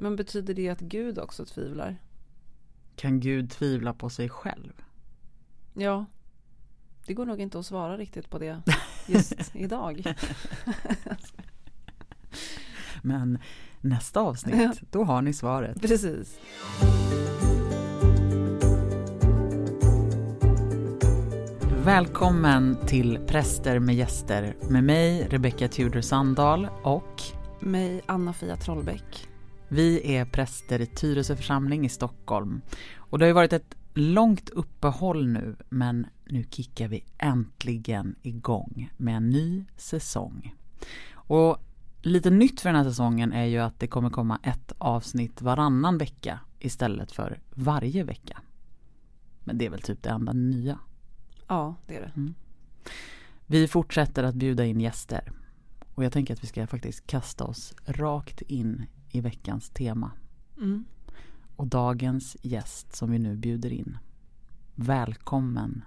Men betyder det att Gud också tvivlar? Kan Gud tvivla på sig själv? Ja, det går nog inte att svara riktigt på det just idag. Men nästa avsnitt, då har ni svaret. Precis. Välkommen till Präster med gäster med mig, Rebecca Tudor Sandahl och mig, Anna-Fia Trollbäck. Vi är präster i Tyresö församling i Stockholm. Och det har ju varit ett långt uppehåll nu, men nu kickar vi äntligen igång med en ny säsong. Och lite nytt för den här säsongen är ju att det kommer komma ett avsnitt varannan vecka istället för varje vecka. Men det är väl typ det enda nya. Ja, det är det. Mm. Vi fortsätter att bjuda in gäster. Och jag tänker att vi ska faktiskt kasta oss rakt in i veckans tema. Mm. Och dagens gäst som vi nu bjuder in. Välkommen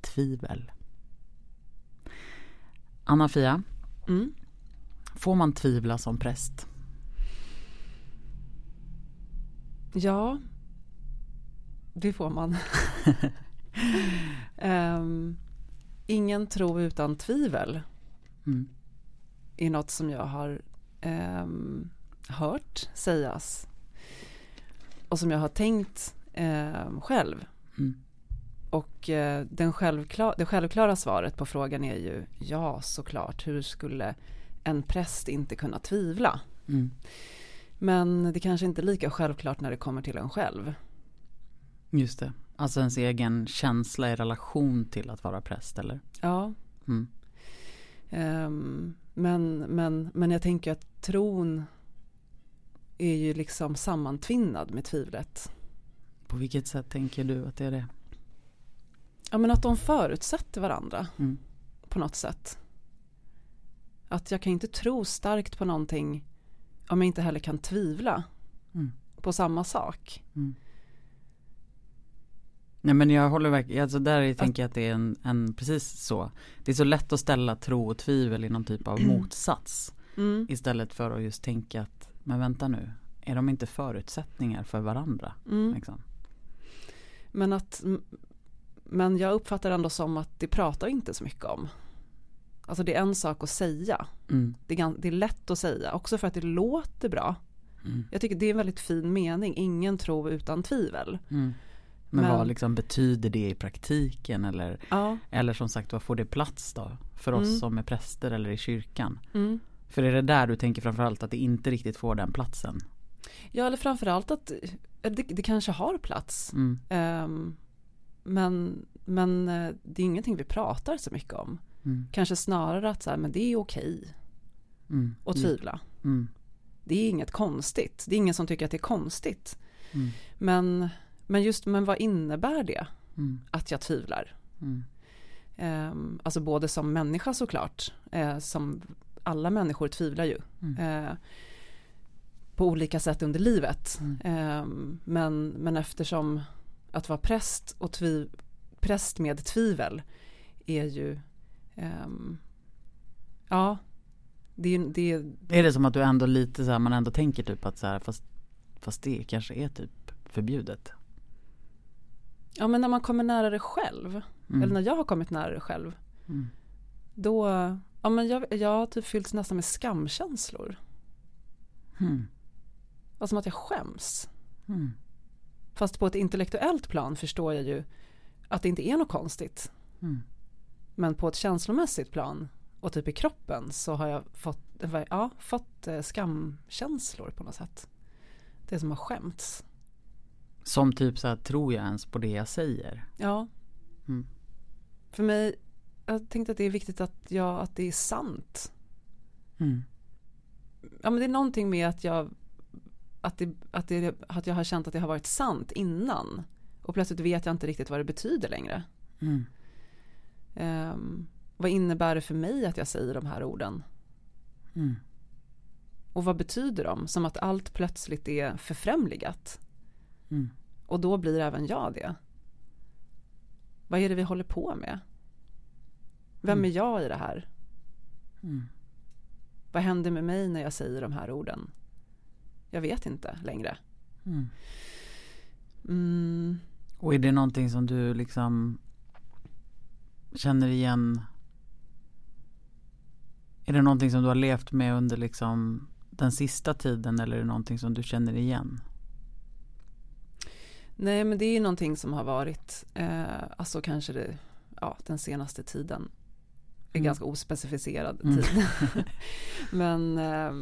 Tvivel. Anna-Fia. Mm. Får man tvivla som präst? Ja, det får man. um, ingen tro utan tvivel mm. är något som jag har um, hört sägas och som jag har tänkt um, själv. Mm. Och uh, den självklar, det självklara svaret på frågan är ju ja, såklart. Hur skulle en präst inte kunna tvivla? Mm. Men det kanske inte är lika självklart när det kommer till en själv. Just det. Alltså ens egen känsla i relation till att vara präst eller? Ja. Mm. Um, men, men, men jag tänker att tron är ju liksom sammantvinnad med tvivlet. På vilket sätt tänker du att det är det? Ja men att de förutsätter varandra mm. på något sätt. Att jag kan inte tro starkt på någonting om jag inte heller kan tvivla mm. på samma sak. Mm. Nej men jag håller verkligen, alltså där att, tänker jag att det är en, en, precis så. Det är så lätt att ställa tro och tvivel i någon typ av mm. motsats. Mm. Istället för att just tänka att, men vänta nu, är de inte förutsättningar för varandra? Mm. Liksom? Men att, men jag uppfattar ändå som att det pratar inte så mycket om. Alltså det är en sak att säga. Mm. Det, är, det, är, lätt att säga, också för att det låter bra. Mm. Jag tycker det är en väldigt fin mening, ingen tro utan tvivel. Mm. Men, Men, vad liksom betyder det i praktiken eller, ja. eller som sagt vad får det plats då för oss mm. som är präster eller i kyrkan? Mm. För är det där du tänker framförallt att det inte riktigt får den platsen? Ja eller framförallt att det, det kanske har plats. Mm. Um, men, men eh, det är ingenting vi pratar så mycket om. Mm. Kanske snarare att så här, men det är okej mm. att tvivla. Mm. Det är inget konstigt. Det är ingen som tycker att det är konstigt. Mm. Men men just, men vad innebär det? Mm. Att jag tvivlar? Mm. Um, alltså både som människa såklart, uh, som alla människor tvivlar ju. Mm. Uh, på olika sätt under livet. Um, men, men eftersom att vara präst och tviv, präst med tvivel är ju um, ja det, det, är det som att du ändå lite så här, man ändå tänker typ att så här, fast, fast det kanske är typ förbjudet? Ja men när man kommer nära det själv, mm. eller när jag har kommit nära det själv, mm. då, ja men jag, jag har typ fyllts nästan med skamkänslor. Mm. Alltså som att jag skäms. Mm. Fast på ett intellektuellt plan förstår jag ju att det inte är något konstigt. Mm. Men på ett känslomässigt plan och typ i kroppen så har jag fått, ja, fått eh, skamkänslor på något sätt. Det som har skämts. Som typ så här, tror jag ens på det jag säger? Ja. Mm. För mig, jag tänkte att det är viktigt att, jag, att det är sant. Mm. Ja men det är någonting med att jag, att, det, att, det, att jag har känt att det har varit sant innan. Och plötsligt vet jag inte riktigt vad det betyder längre. Mm. Um, vad innebär det för mig att jag säger de här orden? Mm. Och vad betyder de? Som att allt plötsligt är förfrämligat. Mm. Och då blir även jag det. Vad är det vi håller på med? Vem mm. är jag i det här? Mm. Vad händer med mig när jag säger de här orden? jag vet inte längre. Mm. Mm. Och är det någonting som du liksom känner igen? Är det någonting som du har levt med under liksom den sista tiden eller är det någonting som du känner igen? Nej men det är någonting som har varit, eh, alltså kanske det, ja, den senaste tiden. En mm. ganska ospecificerad mm. tid. men, eh,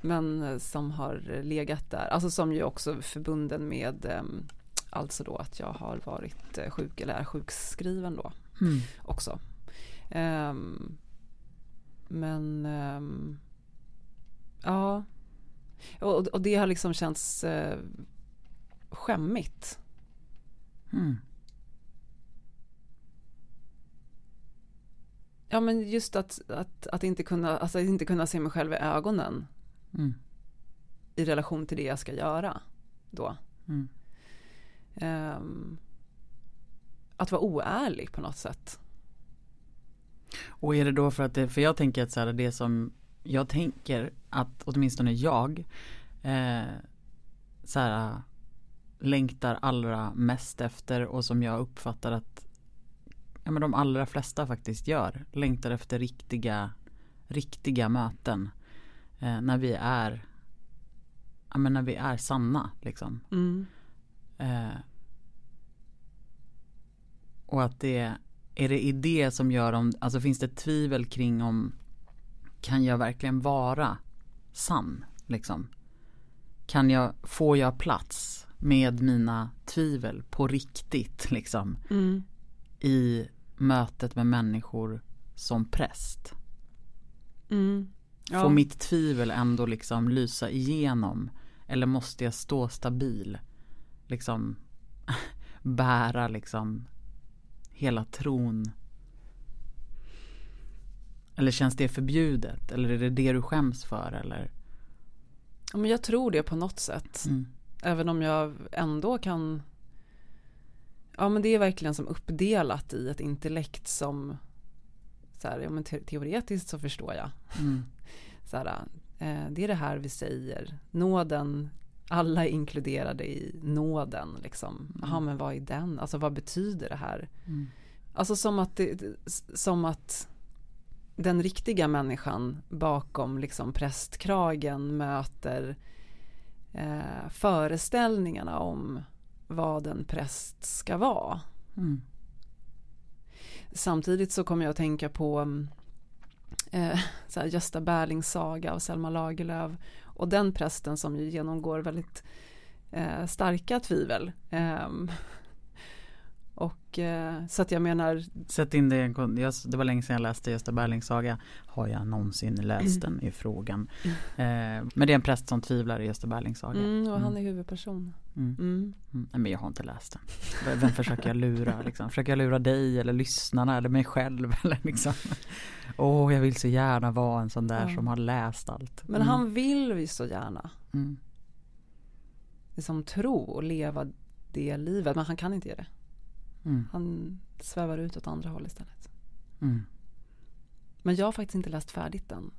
men som har legat där, alltså som ju också förbunden med eh, alltså då att jag har varit eh, sjuk eller är sjukskriven då mm. också. Ehm, men ehm, ja, och, och, det har liksom känts eh, skämmigt. Mm. Ja men just att, att, att, inte kunna, alltså att inte kunna se mig själv i ögonen. Mm. I relation till det jag ska göra då. Mm. Um, att vara oärlig på något sätt. Och är det då för att det, för jag tänker att så här, det som jag tänker att åtminstone jag eh, så här, längtar allra mest efter och som jag uppfattar att ja, men de allra flesta faktiskt gör. Längtar efter riktiga, riktiga möten. Eh, när vi är ja, men när vi är sanna liksom. Mm. Eh, och att det är det i det som gör om, alltså finns det tvivel kring om kan jag verkligen vara sann liksom? Kan jag, får jag plats med mina tvivel på riktigt liksom? Mm. I mötet med människor som präst? Mm. Ja. Får mitt tvivel ändå liksom lysa igenom? Eller måste jag stå stabil? Liksom bära liksom hela tron? Eller känns det förbjudet? Eller är det det du skäms för? Eller? Ja, men jag tror det på något sätt. Mm. Även om jag ändå kan Ja men det är verkligen som uppdelat i ett intellekt som så här, ja, men te teoretiskt så förstår jag. Mm. Så här, eh, det är det här vi säger. Nåden, alla är inkluderade i nåden. Liksom. Mm. Jaha, men vad är den? Alltså vad betyder det här? Mm. Alltså som att, det, som att den riktiga människan bakom liksom prästkragen möter eh, föreställningarna om vad en präst ska vara. Mm. Samtidigt så kommer jag att tänka på eh, så här Gösta Berlings saga av Selma Lagerlöf och den prästen som ju genomgår väldigt eh, starka tvivel. Eh, och eh, så att jag menar Sätt in det, det var länge sedan jag läste Gösta Berlings saga Har jag någonsin läst den i frågan mm. Men det är en präst som tvivlar i Gösta Berlings saga mm, och han är mm. huvudperson mm. mm. mm. Nej men jag har inte läst den Vem försöker jag lura liksom? Försöker jag lura dig eller lyssnarna eller mig själv eller liksom Åh oh, jag vill så gärna vara en sån där som har läst allt Men han vill vi så gärna Liksom tro och leva det livet men han kan inte göra det Mm. Han svävar ut åt andra håll istället. Mm. Men jag har faktiskt inte läst färdigt den.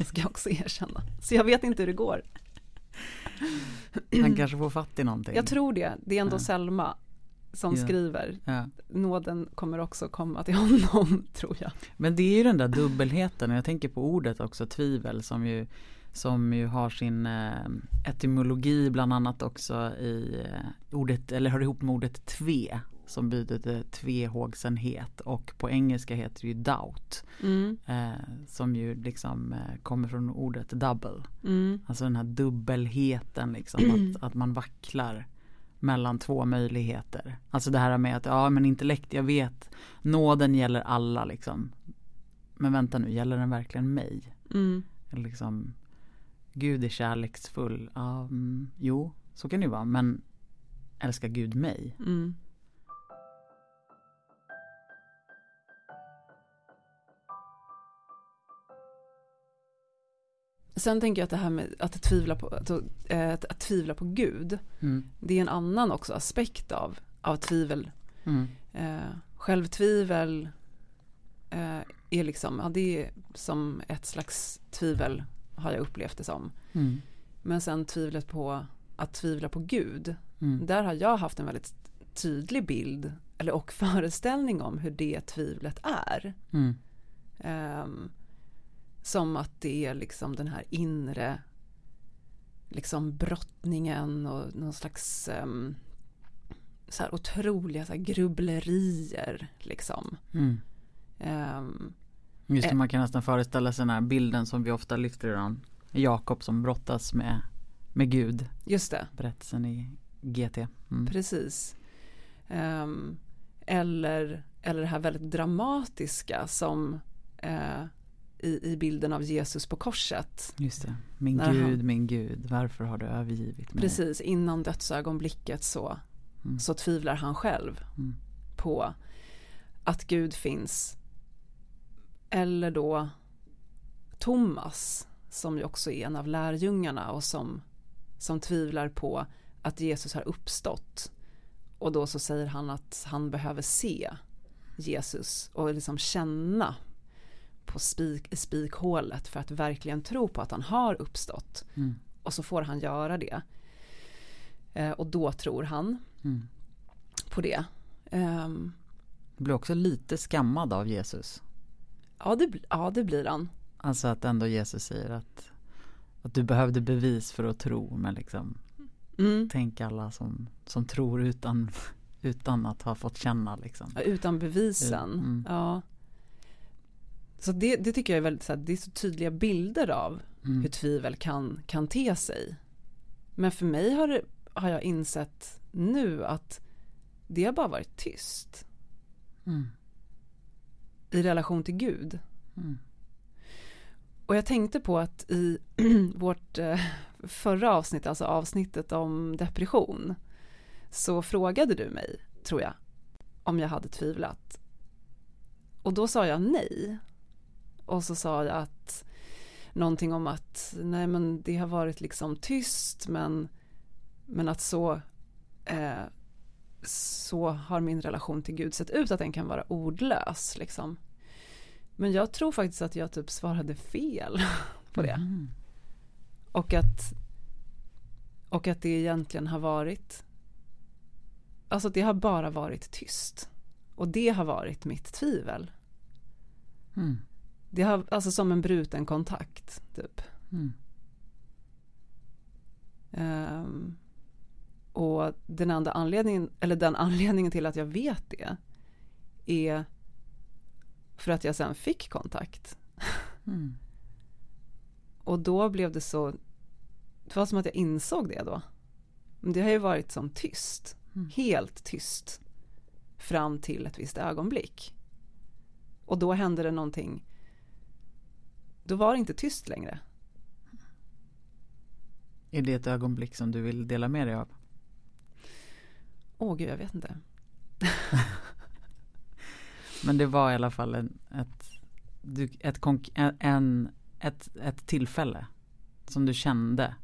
Ska jag också erkänna. Så jag vet inte hur det går. Han kanske får fatt i någonting. Jag tror det. Det är ändå ja. Selma som ja. skriver. Ja. Nåden kommer också komma till honom, tror jag. Men det är ju den där dubbelheten. Jag tänker på ordet också, tvivel, som ju som ju har sin eh, etymologi bland annat också i eh, ordet, eller hör ihop med ordet tve som betyder tvehågsenhet och på engelska heter det ju doubt. Mm. Eh, som ju liksom eh, kommer från ordet double. Mm. Alltså den här dubbelheten liksom att, att man vacklar mellan två möjligheter. Alltså det här med att ja men intellekt, jag vet nåden gäller alla liksom. Men vänta nu, gäller den verkligen mig? Mm. Liksom, Gud är kärleksfull. Um, jo, så kan det ju vara. Men älskar Gud mig? Mm. Sen tänker jag att det här med att tvivla på, att, äh, att tvivla på Gud, mm. det är en annan också aspekt av, av tvivel. Mm. Äh, självtvivel äh, är liksom, ja det är som ett slags tvivel har jag upplevt det som. Mm. Men sen tvivlet på att tvivla på Gud. Mm. Där har jag haft en väldigt tydlig bild eller, och föreställning om hur det tvivlet är. Um, som att det är liksom den här inre liksom brottningen och någon slags um, så här otroliga så här grubblerier liksom. Mm. Um, Just det, man kan nästan föreställa sig den här bilden som vi ofta lyfter idag. Jakob som brottas med, med Gud. Just det. Berättelsen i GT. Mm. Precis. Um, eller, eller det här väldigt dramatiska som uh, i, i bilden av Jesus på korset. Just det. Min Gud, han, min Gud, varför har du övergivit mig? Precis, innan dödsögonblicket så, mm. så tvivlar han själv mm. på att Gud finns. Eller då Thomas, som ju också är en av lärjungarna och som, som tvivlar på att Jesus har uppstått. Och då så säger han att han behöver se Jesus och liksom känna på spik, spikhålet för att verkligen tro på att han har uppstått. Mm. Och så får han göra det. Eh, och då tror han mm. på det. Um, blir också lite skammad av Jesus. Ja det, ja, det blir han. Alltså att ändå Jesus säger att, att du behövde bevis för att tro. Men liksom, mm. tänk alla som, som tror utan, utan att ha fått känna. Liksom. Ja, utan bevisen. Mm. Ja. Så det, det tycker jag är väldigt så här, det är så tydliga bilder av mm. hur tvivel kan, kan te sig. Men för mig har, har jag insett nu att det har bara varit tyst. Mm. I relation till Gud. Mm. Och jag tänkte på att i vårt eh, förra avsnitt, alltså avsnittet om depression, så frågade du mig, tror jag, om jag hade tvivlat. Och då sa jag nej. Och så sa jag att någonting om att nej men det har varit liksom tyst men, men att så eh, så har min relation till Gud sett ut att den kan vara ordlös liksom. Men jag tror faktiskt att jag typ svarade fel på det. Mm. Och att och att det egentligen har varit Alltså det har bara varit tyst. Och det har varit mitt tvivel. Mm. Det har, alltså som en bruten kontakt, typ. Mm. Um, och den andra anledningen, eller den anledningen till att jag vet det är för att jag sen fick kontakt. Mm. och då blev det så, det var som att jag insåg det då. Men det har ju varit som tyst, mm. helt tyst fram till ett visst ögonblick. Och då hände det någonting då var det inte tyst längre. Är det ett ögonblick som du vill dela med dig av? Åh oh, gud, jag vet inte. Men det var i alla fall en, ett, ett, en, ett, ett tillfälle som du kände.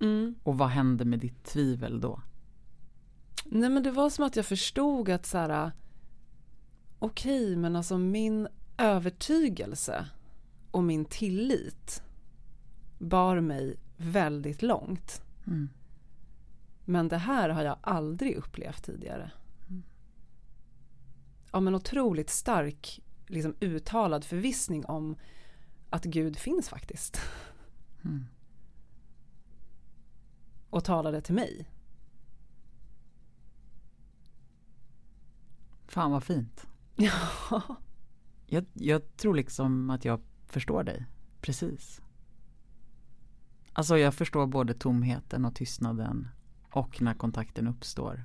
Mm. Och vad hände med ditt tvivel då? Nej men det var som att jag förstod att så här, okej okay, men alltså min övertygelse och min tillit bar mig väldigt långt. Mm. Men det här har jag aldrig upplevt tidigare. Mm. Av en otroligt stark liksom, uttalad förvissning om att Gud finns faktiskt. Mm. Och talade till mig. Fan vad fint. Ja. Jag, jag tror liksom att jag förstår dig. Precis. Alltså jag förstår både tomheten och tystnaden och när kontakten uppstår.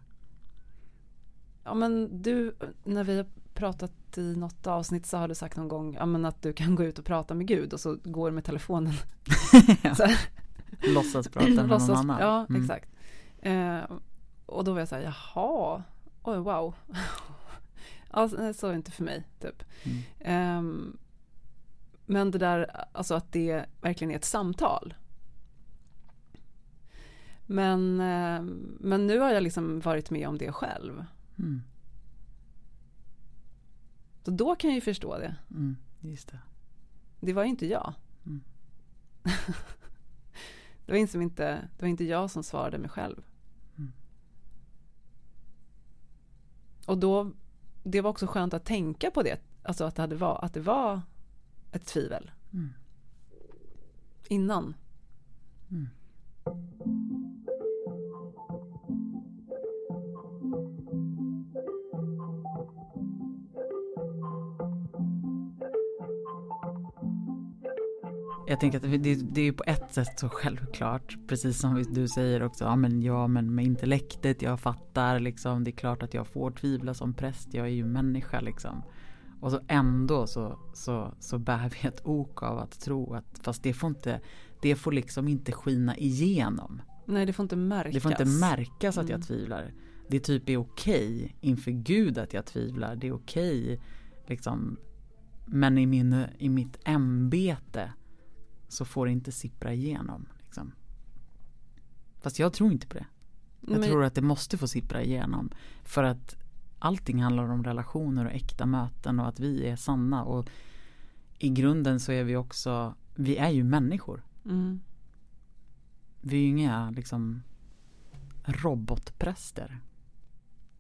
Ja men du, när vi har pratat i något avsnitt så har du sagt någon gång ja, men att du kan gå ut och prata med Gud och så går med telefonen. Låtsas prata med Låtsas, någon annan. Ja, mm. exakt. Eh, och då var jag så här, jaha, oj wow. alltså, så är det inte för mig, typ. Mm. Um, men det där, alltså att det verkligen är ett samtal. Men, eh, men nu har jag liksom varit med om det själv. Mm. Så då kan jag ju förstå det. Mm, just det. det var ju inte jag. Mm. det, var liksom inte, det var inte jag som svarade mig själv. Mm. Och då, det var också skönt att tänka på det, alltså att det, hade var, att det var ett tvivel. Mm. Innan. Mm. Jag tänker att det, det är på ett sätt så självklart, precis som du säger också, ja men, ja, men med intellektet, jag fattar liksom, det är klart att jag får tvivla som präst, jag är ju människa liksom. Och så ändå så, så, så bär vi ett ok av att tro att, fast det får inte, det får liksom inte skina igenom. Nej, det får inte märkas. Det får inte märkas att mm. jag tvivlar. Det typ är okej inför Gud att jag tvivlar, det är okej liksom. Men i, min, i mitt ämbete så får det inte sippra igenom. Liksom. Fast jag tror inte på det. Jag Men... tror att det måste få sippra igenom. För att allting handlar om relationer och äkta möten och att vi är sanna. Och i grunden så är vi också, vi är ju människor. Mm. Vi är ju inga liksom robotpräster.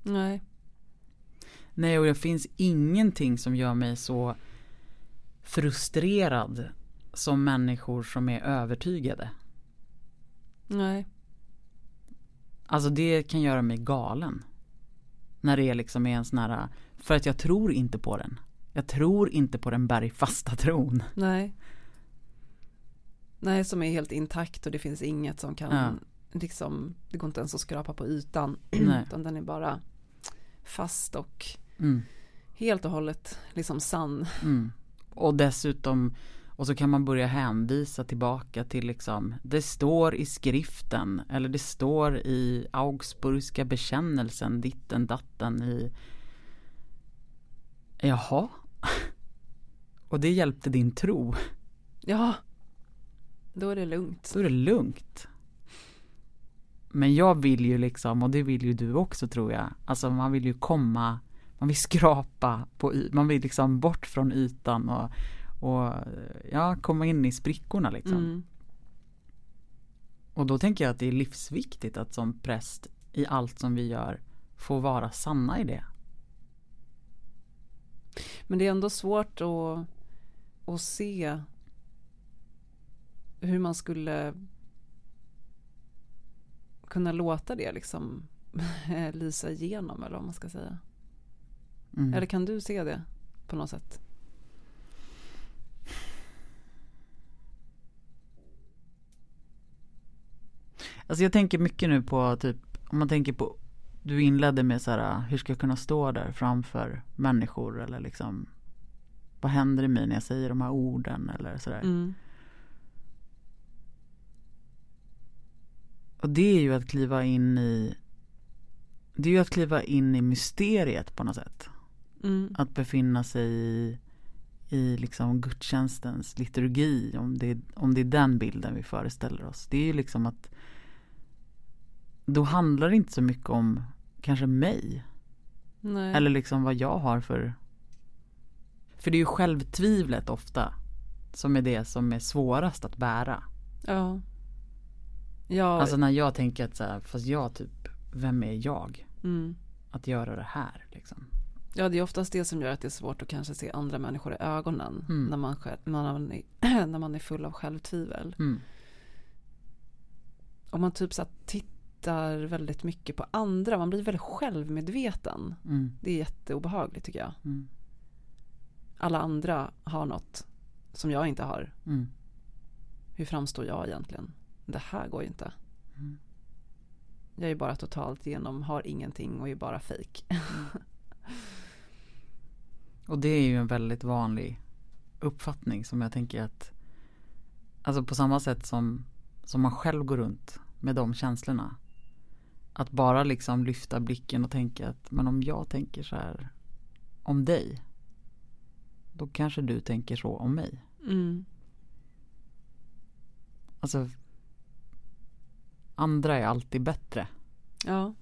Nej. Nej, och det finns ingenting som gör mig så frustrerad som människor som är övertygade. Nej. Alltså det kan göra mig galen. När det liksom är en sån här, för att jag tror inte på den. Jag tror inte på den bergfasta tron. Nej. Nej, som är helt intakt och det finns inget som kan, ja. liksom, det går inte ens att skrapa på ytan. Nej. Utan den är bara fast och mm. helt och hållet liksom sann. Mm. Och dessutom och så kan man börja hänvisa tillbaka till liksom Det står i skriften eller det står i Augsburgska bekännelsen ditten datten i Jaha. Och det hjälpte din tro. Ja. Då är det lugnt. Då är det lugnt. Men jag vill ju liksom och det vill ju du också tror jag. Alltså man vill ju komma Man vill skrapa på Man vill liksom bort från ytan och och ja, komma in i sprickorna liksom. Mm. Och då tänker jag att det är livsviktigt att som präst i allt som vi gör få vara sanna i det. Men det är ändå svårt att, att se hur man skulle kunna låta det liksom lysa igenom eller vad man ska säga. Mm. Eller kan du se det på något sätt? Alltså jag tänker mycket nu på typ, om man tänker på, du inledde med så här, hur ska jag kunna stå där framför människor eller liksom, vad händer i mig när jag säger de här orden eller sådär. Mm. Och det är ju att kliva in i, det är ju att kliva in i mysteriet på något sätt. Mm. Att befinna sig i, i liksom gudstjänstens liturgi, om det, om det är den bilden vi föreställer oss. Det är ju liksom att då handlar det inte så mycket om kanske mig. Nej. Eller liksom vad jag har för För det är ju självtvivlet ofta Som är det som är svårast att bära. Ja. ja. Alltså när jag tänker att så här, fast jag typ, vem är jag? Mm. Att göra det här liksom. Ja det är oftast det som gör att det är svårt att kanske se andra människor i ögonen. Mm. När, man, när, man är, när man är full av självtvivel. Mm. Om man typ så tittar tittar väldigt mycket på andra. Man blir väldigt självmedveten. Mm. Det är jätteobehagligt tycker jag. Mm. Alla andra har något som jag inte har. Mm. Hur framstår jag egentligen? Det här går ju inte. Mm. Jag är bara totalt genom, har ingenting och är bara fejk. Mm. och det är ju en väldigt vanlig uppfattning som jag tänker att Alltså på samma sätt som, som man själv går runt med de känslorna att bara liksom lyfta blicken och tänka att men om jag tänker så här om dig då kanske du tänker så om mig. Mm. Alltså andra är alltid bättre. Ja.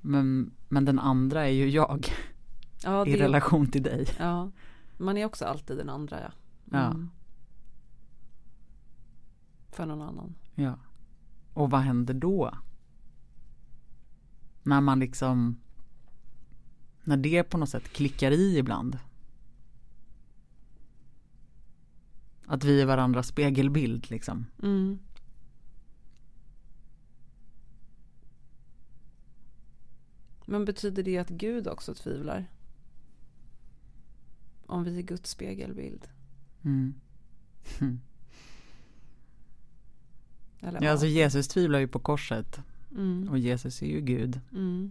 Men, men den andra är ju jag. Ja, I relation till dig. Ja. Man är också alltid den andra ja. Mm. ja. för någon annan. Ja. Och vad händer då? När man liksom när det på något sätt klickar i ibland. Att vi är varandras spegelbild liksom. Mm. Men betyder det att Gud också tvivlar? Om vi är Guds spegelbild? Mm. Eller Ja, alltså Jesus tvivlar ju på korset. Mm. Och Jesus är ju Gud. Mm.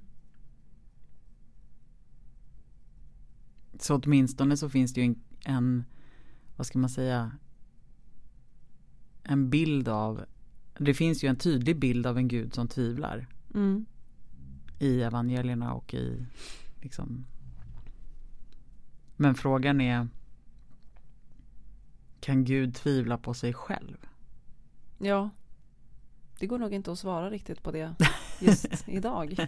Så åtminstone så finns det ju en, en vad ska man säga, en bild av, det finns ju en tydlig bild av en Gud som tvivlar Mm. i evangelierna och i liksom Men frågan är Kan Gud tvivla på sig själv? Ja. Det går nog inte att svara riktigt på det just idag.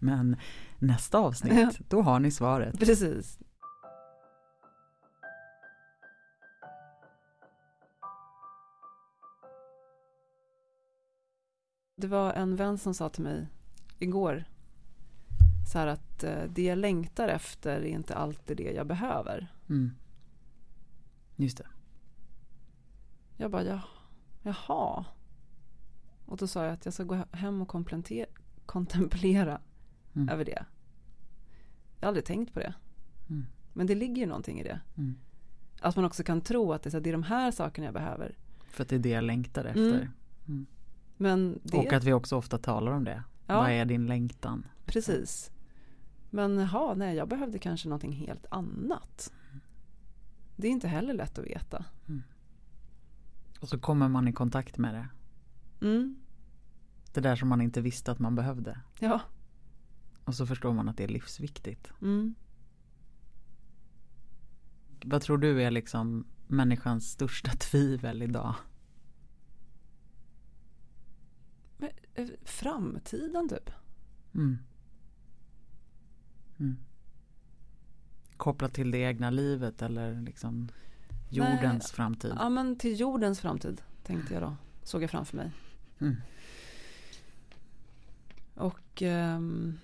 Men nästa avsnitt, då har ni svaret. Precis. Det var en vän som sa till mig igår så här att eh, det jag längtar efter är inte alltid det jag behöver. Mm. Just det. Jag bara, ja, jaha. Och då sa jag att jag ska gå hem och kontemplera Mm. över det. Jag har aldrig tänkt på det. Mm. Men det ligger ju någonting i det. Mm. Att man också kan tro att det är, här, det är de här sakerna jag behöver. För att det är det jag längtar efter. Mm. Men det, Och att vi också ofta talar om det. Ja. Vad är din längtan? precis. Men ja, nej, jag behövde kanske någonting helt annat. Det är inte heller lätt att veta. Och så kommer man i kontakt med det. Mm, Det där som man inte visste att man behövde. ja. Och så förstår man att det är livsviktigt. Mm. Vad tror du är liksom människans största tvivel idag? Men, eh, framtiden typ. Mm. Mm. Kopplat till det egna livet eller liksom jordens Nej. framtid. Ja, men till jordens framtid tänkte jag då. Såg jag framför mig. Mm. Och ehm,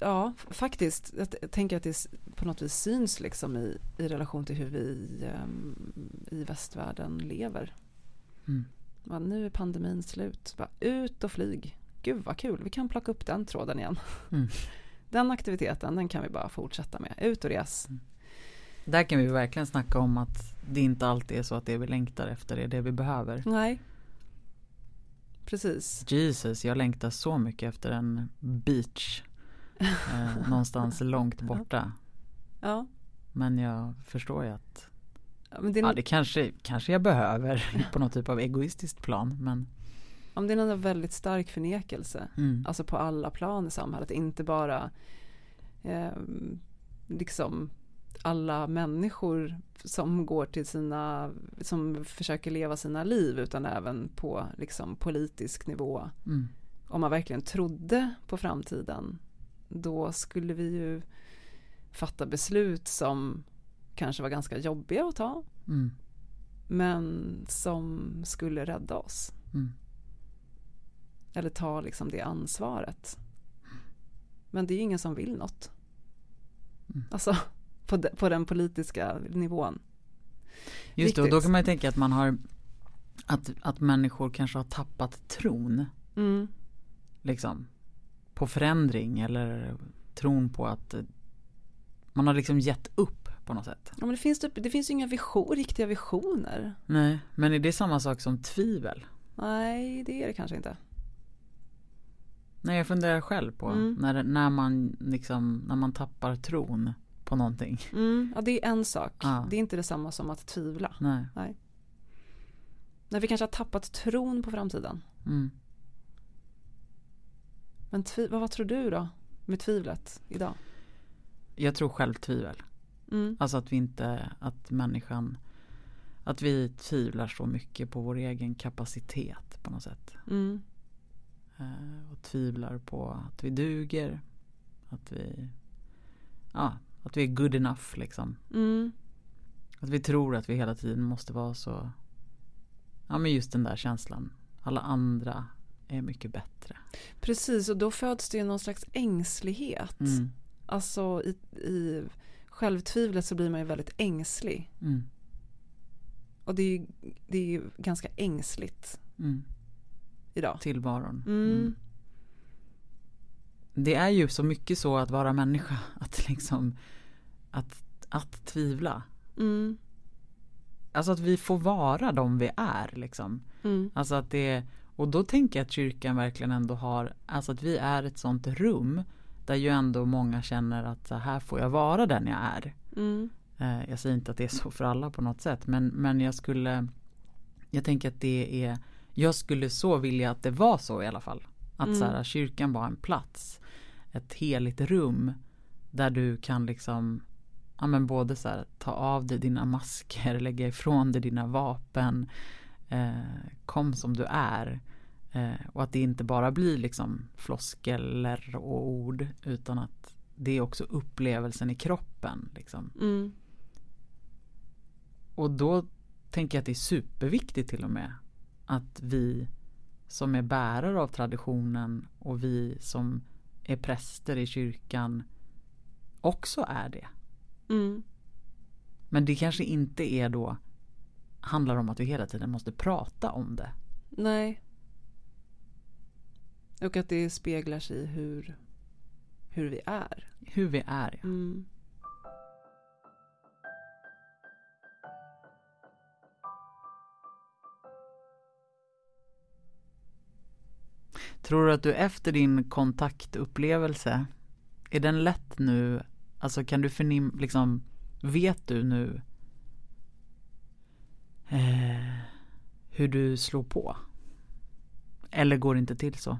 ja, faktiskt. Jag tänker att det på något vis syns liksom i, i relation till hur vi ehm, i västvärlden lever. Mm. Ja, nu är pandemin slut. Bara ut och flyg. Gud vad kul, vi kan plocka upp den tråden igen. Mm. Den aktiviteten, den kan vi bara fortsätta med. Ut och res. Där kan vi verkligen snacka om att det inte alltid är så att det vi längtar efter är det vi behöver. Nej. Precis. Jesus, jag längtar så mycket efter en beach eh, någonstans långt borta. Ja. Men jag förstår ju att Ja, det, är, ja, det kanske, kanske jag behöver på något typ av egoistiskt plan. Men om det är en väldigt stark förnekelse. mm, Alltså på alla plan i samhället. Inte bara eh, liksom alla människor som går till sina, som försöker leva sina liv utan även på liksom politisk nivå. mm, Om man verkligen trodde på framtiden då skulle vi ju fatta beslut som kanske var ganska jobbiga att ta mm, men som skulle rädda oss. mm. Eller ta liksom det ansvaret. Men det är ju ingen som vill något. Mm. Alltså på, de, på den politiska nivån. Just det, och då kan man ju tänka att man har att, att människor kanske har tappat tron Mm. liksom på förändring eller tron på att eh, man har liksom gett upp på något sätt. Ja, men det, finns typ, det finns ju inga vision, riktiga visioner. Nej, men är det samma sak som tvivel? Nej, det är det kanske inte. Nej, jag funderar själv på Mm. när, när man liksom, när man tappar tron på någonting. Mm. Ja, det är en sak. Ja. Det är inte detsamma som att tvivla. Nej. Nej, vi kanske har tappat tron på framtiden. Mm. Men vad, vad tror du då med tvivlet idag? Jag tror självtvivel. Mm. Alltså att vi inte, att människan, att vi tvivlar så mycket på vår egen kapacitet på något sätt. Mm. Eh, och tvivlar på att vi duger. Att vi, ja, att vi är good enough liksom. Mm. Att vi tror att vi hela tiden måste vara så, ja men just den där känslan. Alla andra är mycket bättre. Precis, och då föds det ju någon slags ängslighet. Mm. Alltså i, i självtvivlet så blir man ju väldigt ängslig. Mm. Och det är ju det är ganska ängsligt mm. idag. Tillvaron. Mm. Det är ju så mycket så att vara människa, att liksom att, att tvivla. Mm. Alltså att vi får vara de vi är liksom. Mm. Alltså att det och då tänker jag att kyrkan verkligen ändå har, alltså att vi är ett sånt rum där ju ändå många känner att så här får jag vara den jag är. Mm. Eh, jag säger inte att det är så för alla på något sätt men, men jag skulle Jag tänker att det är Jag skulle så vilja att det var så i alla fall. Att mm. så här, kyrkan var en plats Ett heligt rum Där du kan liksom Ja men både så här, ta av dig dina masker, lägga ifrån dig dina vapen eh, Kom som du är eh, Och att det inte bara blir liksom floskeller och ord utan att det är också upplevelsen i kroppen. Liksom. Mm. Och då tänker jag att det är superviktigt till och med att vi som är bärare av traditionen och vi som är präster i kyrkan också är det. Mm. Men det kanske inte är då handlar om att vi hela tiden måste prata om det. Nej. Och att det speglar sig i hur, hur vi är. Hur vi är, ja. Mm. Tror du att du efter din kontaktupplevelse, är den lätt nu, alltså kan du förnim, liksom, vet du nu eh, hur du slår på? Eller går det inte till så?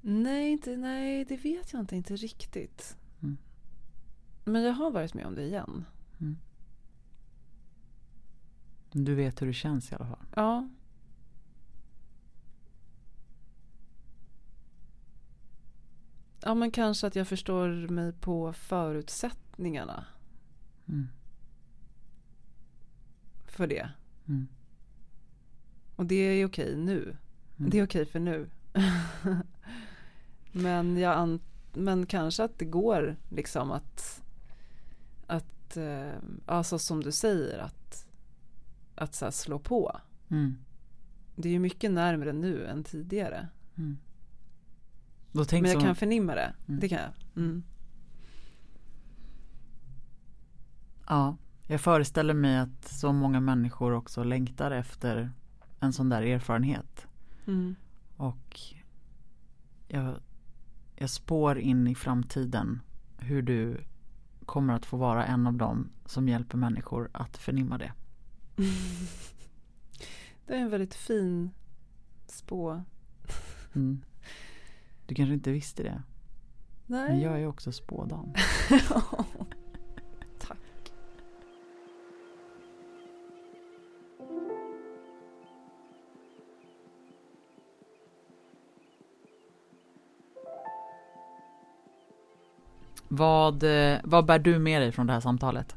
Nej, inte, nej det vet jag inte, inte riktigt. Mm. Men jag har varit med om det igen. Mm. Du vet hur det känns i alla fall? Ja. Ja men kanske att jag förstår mig på förutsättningarna. Mm. För det. Mm. Och det är okej nu. Mm. Det är okej för nu. men, jag men kanske att det går liksom att, att eh, alltså som du säger att, att så slå på. Mm. Det är ju mycket närmare nu än tidigare. Men jag kan förnimma det. Mm. Det kan jag. Mm. Ja, jag föreställer mig att så många människor också längtar efter en sån där erfarenhet. Mm. Och jag, jag spår in i framtiden hur du kommer att få vara en av dem som hjälper människor att förnimma det. Det är en väldigt fin spå. Mm. Du kanske inte visste det? Nej. Men jag är också spådam. Tack. Vad, eh, vad bär du med dig från det här samtalet?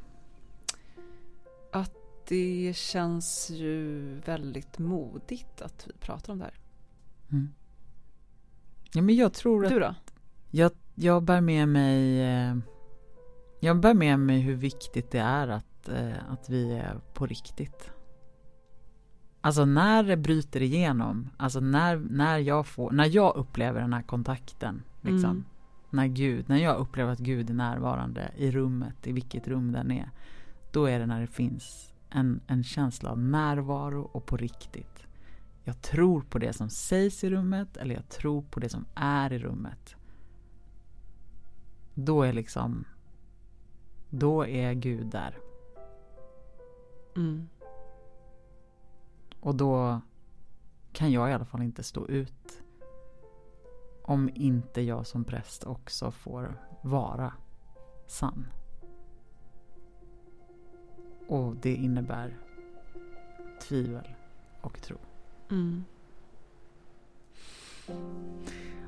Att det känns ju väldigt modigt att vi pratar om det här. Mm. Ja, men jag tror att... Du då? Jag, jag bär med mig... Eh, jag bär med mig hur viktigt det är att, eh, att vi är på riktigt. Alltså när det bryter igenom, alltså när, när, jag, får, när jag upplever den här kontakten, liksom, mm. när Gud, när jag upplever att Gud är närvarande i rummet, i vilket rum den är, då är det när det finns en, en känsla av närvaro och på riktigt. Jag tror på det som sägs i rummet eller jag tror på det som är i rummet. Då är liksom Då är Gud där. Mm. Och då kan jag i alla fall inte stå ut om inte jag som präst också får vara sann. Och det innebär tvivel och tro. Mm.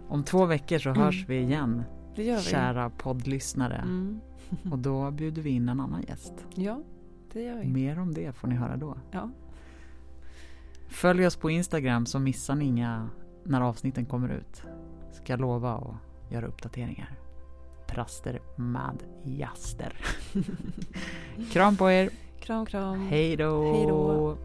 Om två veckor så hörs mm. vi igen gör vi. Kära poddlyssnare. Mm. och då bjuder vi in en annan gäst. Ja, det gör vi. Mer om det får ni höra då. Ja. Följ oss på Instagram så missar ni inga när avsnitten kommer ut. Ska lova att göra uppdateringar. Praster med jaster. kram på er! Kram, kram. Hej då!